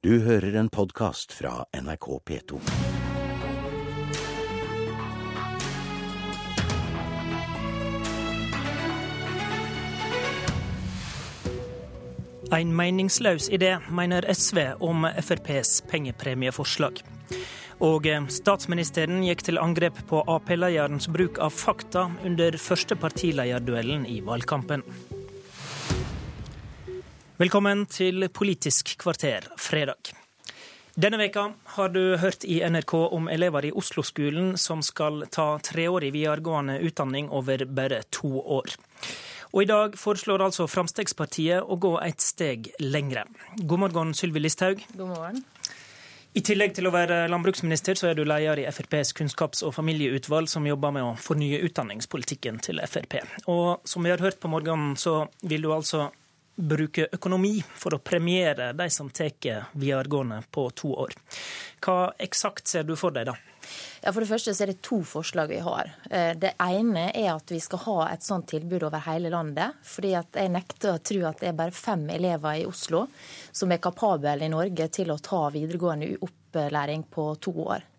Du hører en podkast fra NRK P2. En meningsløs idé, mener SV om FrPs pengepremieforslag. Og statsministeren gikk til angrep på Ap-lederens bruk av fakta under første partilederduellen i valgkampen. Velkommen til Politisk kvarter fredag. Denne veka har du hørt i NRK om elever i Oslo-skolen som skal ta treårig videregående utdanning over bare to år. Og i dag foreslår altså Frp å gå et steg lengre. God morgen, Sylvi Listhaug. God morgen. I tillegg til å være landbruksminister, så er du leder i FrPs kunnskaps- og familieutvalg, som jobber med å fornye utdanningspolitikken til Frp. Og som vi har hørt på morgenen, så vil du altså bruke økonomi for å premiere de som tar videregående på to år. Hva eksakt ser du for deg da? Ja, For det første så er det to forslag vi har. Eh, det ene er at vi skal ha et sånt tilbud over hele landet. fordi at jeg nekter å tro at det er bare fem elever i Oslo som er kapable i Norge til å ta videregående opplæring på to år.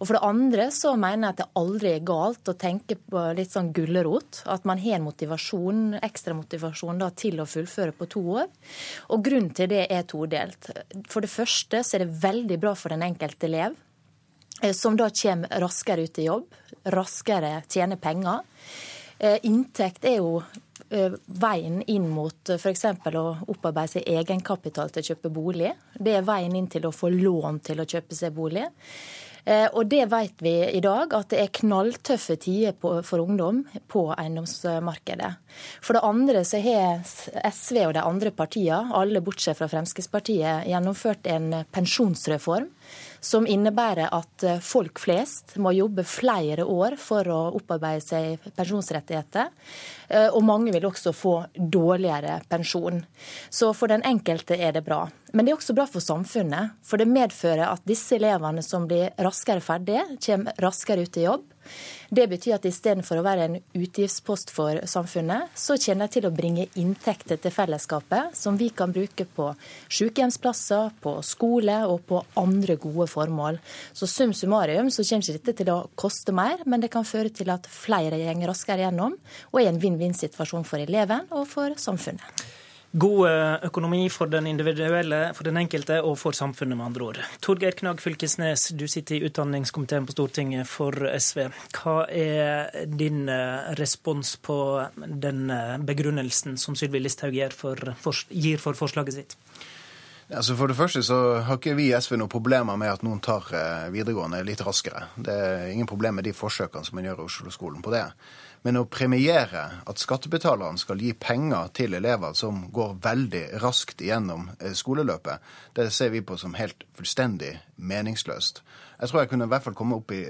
Og For det andre så mener jeg at det aldri er galt å tenke på litt sånn gulrot. At man har motivasjon, ekstra motivasjon da, til å fullføre på to år. Og Grunnen til det er todelt. For det første så er det veldig bra for den enkelte elev som da kommer raskere ut i jobb, raskere tjener penger. Inntekt er jo veien inn mot f.eks. å opparbeide seg egenkapital til å kjøpe bolig. Det er veien inn til å få lån til å kjøpe seg bolig. Og det vet vi i dag, at det er knalltøffe tider for ungdom på eiendomsmarkedet. For det andre så har SV og de andre partiene, alle bortsett fra Fremskrittspartiet, gjennomført en pensjonsreform som innebærer at folk flest må jobbe flere år for å opparbeide seg pensjonsrettigheter. Og mange vil også få dårligere pensjon. Så for den enkelte er det bra. Men det er også bra for samfunnet. For det medfører at disse elevene som blir raskere ferdige, kommer raskere ut i jobb. Det betyr at istedenfor å være en utgiftspost for samfunnet, så kommer de til å bringe inntekter til fellesskapet som vi kan bruke på sykehjemsplasser, på skole og på andre gode formål. Så sum summarum så kommer ikke dette til å koste mer, men det kan føre til at flere går raskere gjennom, og er en vinn-vinn-situasjon for eleven og for samfunnet. God økonomi for den individuelle, for den enkelte og for samfunnet, med andre ord. Torgeir Knag Fylkesnes, du sitter i utdanningskomiteen på Stortinget for SV. Hva er din respons på den begrunnelsen som Sylvi Listhaug gir for, forslaget sitt? Altså For det første så har ikke vi i SV noen problemer med at noen tar videregående litt raskere. Det er ingen problem med de forsøkene som man gjør i Oslo-skolen på det. Men å premiere at skattebetalerne skal gi penger til elever som går veldig raskt gjennom skoleløpet, det ser vi på som helt fullstendig meningsløst. Jeg tror jeg kunne i hvert fall komme opp i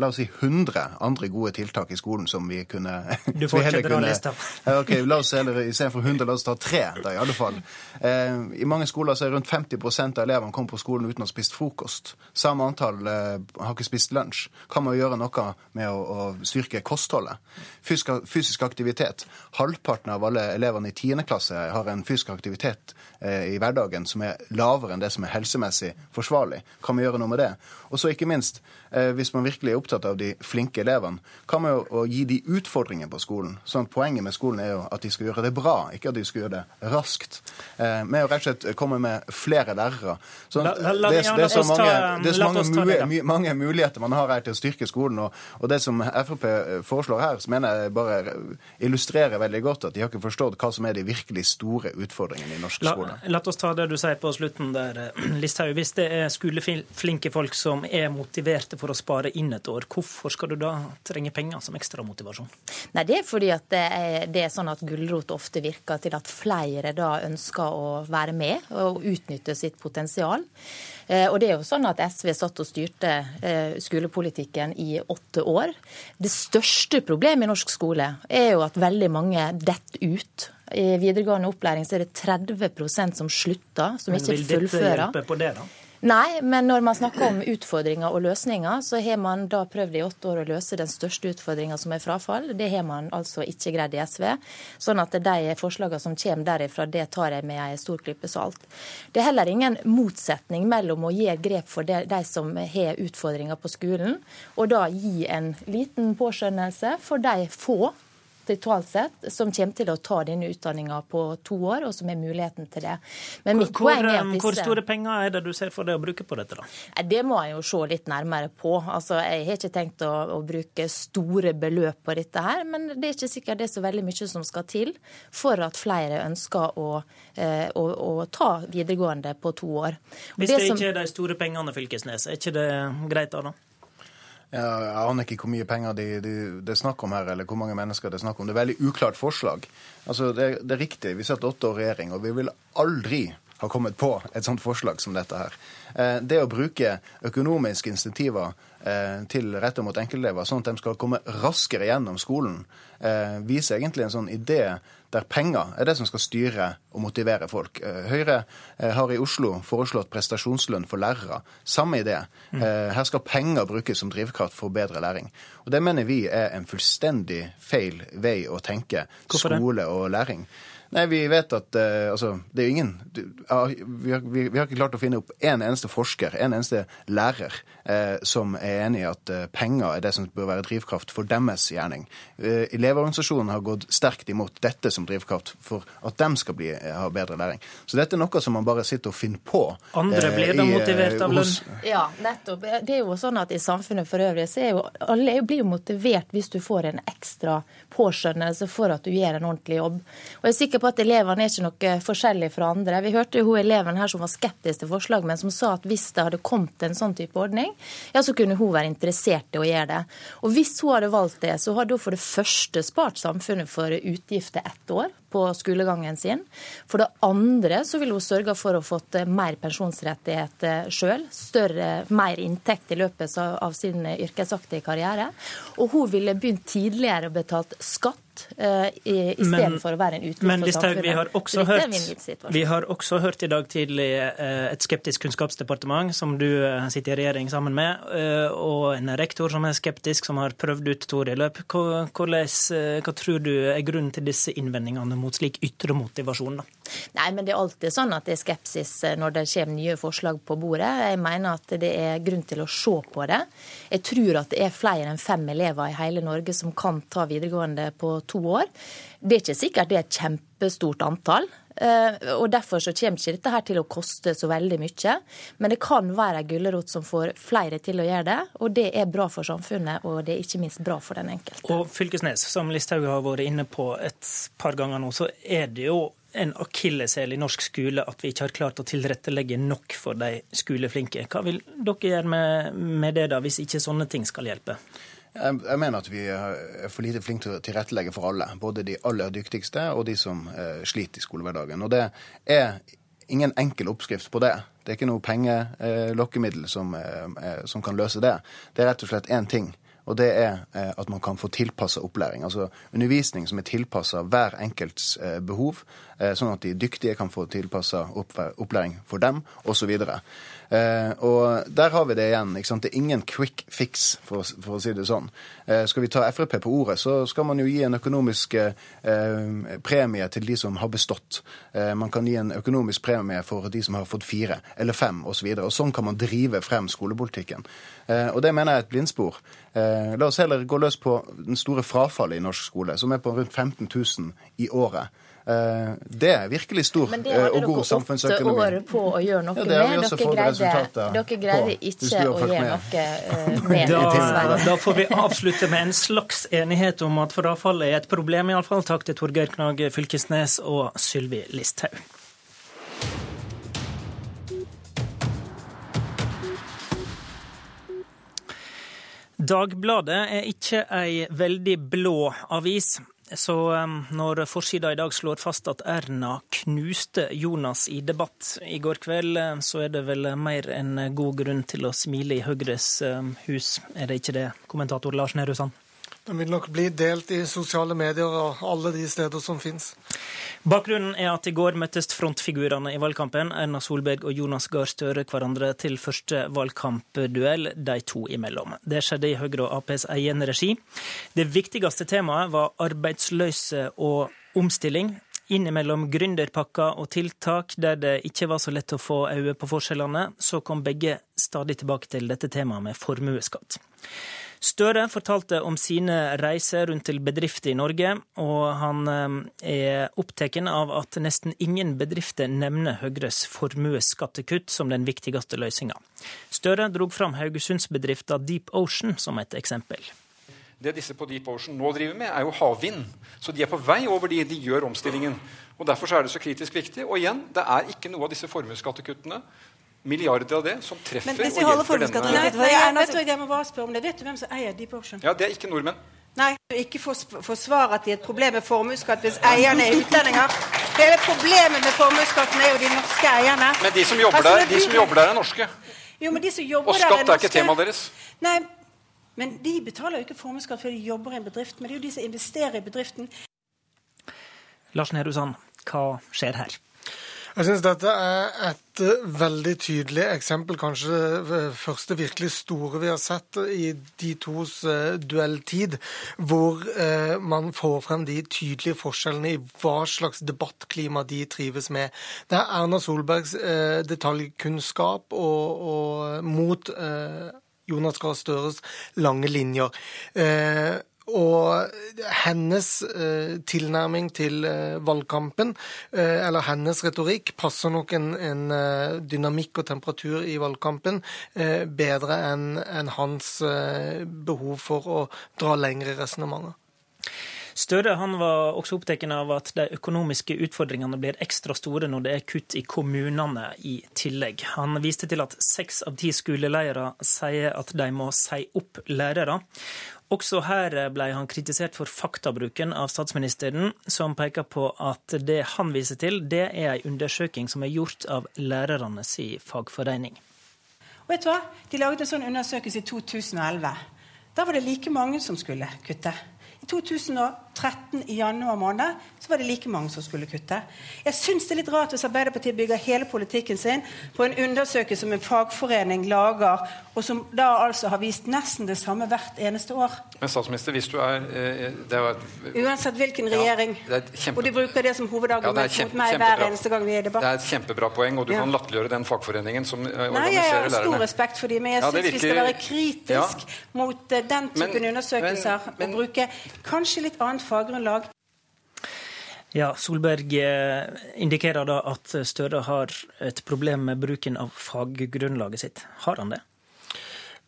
la oss si 100 andre gode tiltak i skolen som vi kunne Du fortsetter å liste. ok, la oss heller Istedenfor 100, la oss ta tre, da i alle fall. Eh, I mange skoler så er rundt 50% av elevene kommet på skolen uten å ha spist frokost. Samme antall eh, har ikke spist lunsj. Kan man gjøre noe med å, å styrke kostholdet? Fysisk, fysisk aktivitet. Halvparten av alle elevene i 10. klasse har en fysisk aktivitet eh, i hverdagen som er lavere enn det som er helsemessig forsvarlig. Kan vi gjøre noe med det? Og så ikke minst, hvis man virkelig er opptatt av de flinke elevene, kan man jo gi de utfordringer på skolen. Sånn at Poenget med skolen er jo at de skal gjøre det bra, ikke at de skal gjøre det raskt. Med å rett og slett komme med flere lærere. Sånn at det, det, er så mange, det er så mange, mange, muligheter man har her til å styrke skolen. Og, og det som Frp foreslår her, så mener jeg bare illustrerer veldig godt at de har ikke forstått hva som er de virkelig store utfordringene i norsk skole. La, oss ta det du sier på slutten der, Listhaug. Hvis det er skoleflinke folk som er motiverte for å spare inn et år, hvorfor skal du da trenge penger som ekstra motivasjon? Nei, Det er fordi at det er, det er sånn at gulrot ofte virker til at flere da ønsker å være med og utnytte sitt potensial. Og det er jo sånn at SV satt og styrte skolepolitikken i åtte år. Det største problemet i norsk skole er jo at veldig mange detter ut. I videregående opplæring så er det 30% som slutter, som ikke fullfører. Men vil dette hjelpe på det, da? Nei, men når man snakker om utfordringer og løsninger, så har man da prøvd i åtte år å løse den største utfordringa som er frafall. Det har man altså ikke greid i SV. Sånn at de forslagene som kommer derifra, det tar jeg med en stor klype salt. Det er heller ingen motsetning mellom å gi grep for de, som har utfordringer på skolen, og da gi en liten påskjønnelse for de få totalt sett, som kommer til å ta denne utdanninga på to år, og som har muligheten til det. Men mitt hvor, poeng er at disse... Hvor store penger er det du ser for deg å bruke på dette, da? Det må jeg jo se litt nærmere på. Altså, Jeg har ikke tenkt å, å, bruke store beløp på dette her, men det er ikke sikkert det er så veldig mye som skal til for at flere ønsker å, eh, å, å ta videregående på to år. Hvis det, det som... ikke er de store pengene, Fylkesnes, er ikke det greit da? da? Jeg aner ikke hvor mye penger det de, de er snakk om her, eller hvor mange mennesker det er snakk om. Det er veldig uklart forslag. Altså, det, det er riktig, vi satt åtte år i regjering, og vi vil aldri ha kommet på et sånt forslag som dette her. Eh, det å bruke økonomiske insentiver eh, til retta mot enkeltelever, sånn at de skal komme raskere gjennom skolen, eh, viser egentlig en sånn idé der penger er det som skal styre og motivere folk. Eh, Høyre eh, har i Oslo foreslått prestasjonslønn for lærere. Samme idé. Mm. Her skal penger brukes som drivkraft for bedre læring. Og Det mener vi er en fullstendig feil vei å tenke skole og læring. Nei, vi vet at altså, det er jo ingen vi, har, vi, har, ikke klart å finne opp en eneste forsker, en eneste lærer, uh, som er enig i at penger er det som bør være drivkraft for deres gjerning. Elevorganisasjonen har gått sterkt imot dette som drivkraft for at de skal bli, ha bedre læring. Så dette er noe som man bare sitter og finner på. Andre blir da motivert av lønn? Ja, nettopp. Det er jo sånn at i samfunnet for øvrig så er jo alle blir jo motivert hvis du får en ekstra påskjønnelse for at du gjør en ordentlig jobb. Og jeg er sikker på at elevene er ikke noe forskjellig fra andre. Vi hørte jo hun eleven her som var skeptisk til forslag, men som sa at hvis det hadde kommet en sånn type ordning, ja, så kunne hun være interessert i å gjøre det. Og hvis hun hadde valgt det, så hadde hun for det første spart samfunnet for utgifter ett år på skolegangen sin. For det andre så ville hun sørga for å fått mer pensjonsrettigheter sjøl. Mer inntekt i løpet av sin yrkesaktige karriere. Og hun ville begynt tidligere å betalt skatt uh, istedenfor å være en utgift for samfunnet. Vi har, også hørt, vi har også hørt i dag tidlig uh, et skeptisk kunnskapsdepartement, som du uh, sitter i regjering sammen med, og en rektor som er skeptisk, som har prøvd ut to løp. Hva, hva tror du er grunnen til disse innvendingene mot slik ytre motivasjon? da? Nei, men Det er alltid sånn at det er skepsis når det kommer nye forslag på bordet. Jeg mener at det er grunn til å se på det. Jeg tror at det er flere enn fem elever i hele Norge som kan ta videregående på to år. Det er ikke sikkert det er et kjempestort antall. Eh, og Derfor så kommer ikke dette her til å koste så veldig mye. Men det kan være ei gulrot som får flere til å gjøre det. Og det er bra for samfunnet, og det er ikke minst bra for den enkelte. Og Fylkesnes, som Listhaug har vært inne på et par ganger nå, så er det jo en akilleshæl i norsk skole at vi ikke har klart å tilrettelegge nok for de skoleflinke. Hva vil dere gjøre med, med det, da, hvis ikke sånne ting skal hjelpe? Jeg mener at vi er for lite flinke til å tilrettelegge for alle. Både de aller dyktigste og de som eh, sliter i skolehverdagen. Og det er ingen enkel oppskrift på det. Det er ikke noe pengelokkemiddel som, eh, som kan løse det. Det er rett og slett én ting. Og det er eh, at man kan få tilpassa opplæring. Altså undervisning som er tilpassa hver enkelts eh, behov, eh, sånn at de dyktige kan få tilpassa opplæring for dem, osv. Eh, og der har vi det igjen. ikke sant? Det er ingen quick fix, for, for å si det sånn. Skal vi ta Frp på ordet, så skal man jo gi en økonomisk premie til de som har bestått. Man kan gi en økonomisk premie for de som har fått fire eller fem osv. Og, så videre, og sånn kan man drive frem skolepolitikken. Eh, og det mener jeg er et blindspor. Eh, la oss heller gå løs på den store frafallet i norsk skole, som er på rundt 15 000 i året. Eh, det er virkelig stor og god samfunnsøkonomi. Men det har dere åtte år på å gjøre noe ja, med. Dere greide, dere greide ikke å gjøre med. noe med da, da får vi avslutte med en slags enighet om at frafallet er et problem, iallfall. Takk til Torgeir Knag Fylkesnes og Sylvi Listhaug. Dagbladet er ikke ei veldig blå avis. Så når forsida i dag slår fast at Erna knuste Jonas i debatt i går kveld, så er det vel mer enn god grunn til å smile i Høyres hus, er det ikke det, kommentator Lars Nehru Sand? Den vil nok bli delt i sosiale medier og alle de steder som finnes. Bakgrunnen er at i går møttes frontfigurene i valgkampen, Erna Solberg og Jonas Gahr Støre, hverandre til første valgkampduell de to imellom. Det skjedde i Høyre og Aps egen regi. Det viktigste temaet var arbeidsløse og omstilling. Innimellom gründerpakker og tiltak der det ikke var så lett å få øye på forskjellene, så kom begge stadig tilbake til dette temaet med formuesskatt. Støre fortalte om sine reiser rundt til bedrifter i Norge, og han eh, er opptatt av at nesten ingen bedrifter nevner Høyres formuesskattekutt som den viktigste løsninga. Støre drog fram Haugesundsbedrifta Deep Ocean som et eksempel. Det disse på Deep Ocean nå driver med, er jo havvind. Så de er på vei over de, de gjør omstillingen. Og Derfor er det så kritisk viktig. Og igjen, det er ikke noe av disse formuesskattekuttene milliarder av det som treffer og hjelper denne Nei, nei, jeg, vet du, jeg må bare spørre om det. Vet du hvem som eier Deep Ocean? Ja, Det er ikke nordmenn. Nei, ikke forsvar at de er et problem med formuesskatt hvis eierne er utlendinger. Hele problemet med formuesskatten er jo de norske eierne. Men de som jobber, altså, der, de som jobber der, er norske. Jo, men de som jobber og skatt er, er ikke temaet deres. Nei, men de betaler jo ikke formuesskatt før de jobber i en bedrift. Men det er jo de som investerer i bedriften. Lars Nehru Sand, hva skjer her? Jeg syns dette er et eh, veldig tydelig eksempel, kanskje det første virkelig store vi har sett i de tos eh, duelltid, hvor eh, man får frem de tydelige forskjellene i hva slags debattklima de trives med. Det er Erna Solbergs detaljkunnskap og, og mot Jonas Gahr Støres lange linjer. Og hennes eh, tilnærming til eh, valgkampen, eh, eller hennes retorikk, passer nok en, en eh, dynamikk og temperatur i valgkampen eh, bedre enn en hans eh, behov for å dra lengre resonnementer. Støre han var også opptatt av at de økonomiske utfordringene blir ekstra store når det er kutt i kommunene i tillegg. Han viste til at seks av ti skoleledere sier at de må si opp lærere. Også her ble han kritisert for faktabruken av statsministeren, som peker på at det han viser til, det er en undersøking som er gjort av lærernes fagforening. Og vet du hva? De laget en sånn undersøkelse i 2011. Da var det like mange som skulle kutte. I 2013 i januar måned så var det like mange som skulle kutte. Jeg syns det er litt rart hvis Arbeiderpartiet bygger hele politikken sin på en undersøkelse som en fagforening lager, og som da altså har vist nesten det samme hvert eneste år. Men statsminister, hvis du er, eh, er Uansett hvilken regjering. Ja, kjempe... Og de bruker det som hovedargument ja, mot meg hver eneste gang vi er i debatt. Det er et kjempebra poeng, og du ja. kan latterliggjøre den fagforeningen som uh, organiserer lærerne. Nei, jeg har stor respekt for dem, men jeg ja, syns virker... vi skal være kritisk mot den typen men, undersøkelser men, men, og bruke kanskje litt annet faggrunnlag. Ja, Solberg eh, indikerer da at Støre har et problem med bruken av faggrunnlaget sitt. Har han det?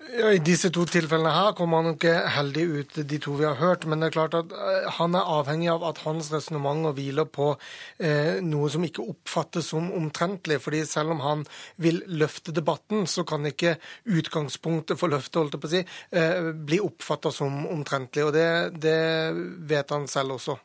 I disse to tilfellene her kommer han ikke heldig ut, de to vi har hørt. Men det er klart at eh, han er avhengig av at hans resonnementer hviler på eh, noe som ikke oppfattes som omtrentlig. fordi selv om han vil løfte debatten, så kan ikke utgangspunktet for løftet holdt på å si, eh, bli oppfatta som omtrentlig. Og det, det vet han selv også.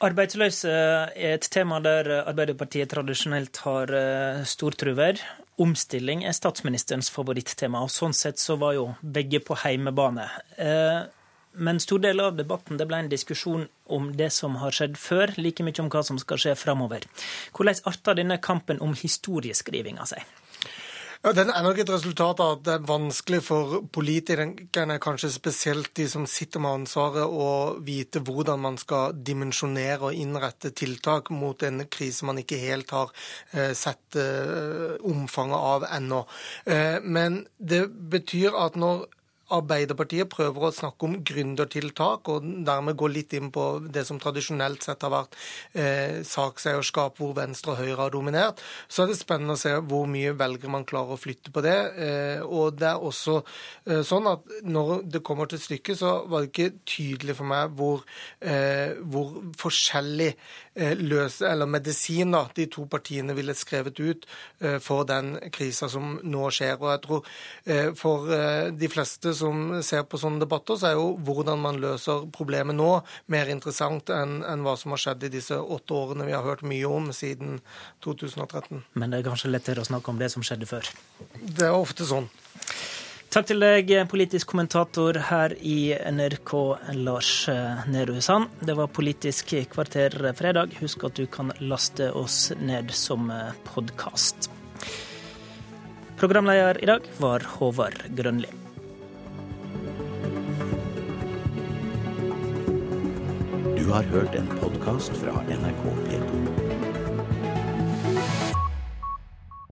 Arbeidsløse er et tema der Arbeiderpartiet tradisjonelt har eh, stor truverd. Omstilling er statsministerens favorittema, og sånn sett så var jo begge på heimebane. Eh, men stor del av debatten det ble en diskusjon om det som har skjedd før, like mye om hva som skal skje framover. Hvordan arter denne kampen om historieskrivinga seg? Ja, Den er nok et resultat av at det er vanskelig for politikerne, kanskje spesielt de som sitter med ansvaret, å vite hvordan man skal dimensjonere og innrette tiltak mot en krise man ikke helt har eh, sett eh, omfanget av ennå. Eh, men det betyr at når Arbeiderpartiet prøver å snakke om gründertiltak, og dermed gå litt inn på det som tradisjonelt sett har vært eh, sakseierskap hvor Venstre og Høyre har dominert. Så er det spennende å se hvor mye velger man klarer å flytte på det. Eh, og det er også eh, sånn at når det kommer til stykket, så var det ikke tydelig for meg hvor, eh, hvor forskjellig løse, eller medisiner de to partiene ville skrevet ut eh, for den krisa som nå skjer. Og jeg tror for de fleste som ser på sånne debatter, så er jo hvordan man løser problemet nå, mer interessant enn, enn hva som har skjedd i disse åtte årene vi har hørt mye om siden 2013. Men det er kanskje lettere å snakke om det som skjedde før? Det er ofte sånn. Takk til deg, politisk kommentator her i NRK, Lars Nehru Sand. Det var Politisk kvarter fredag. Husk at du kan laste oss ned som podkast. Programleder i dag var Håvard Grønli. Du har hørt en podkast fra NRK P2.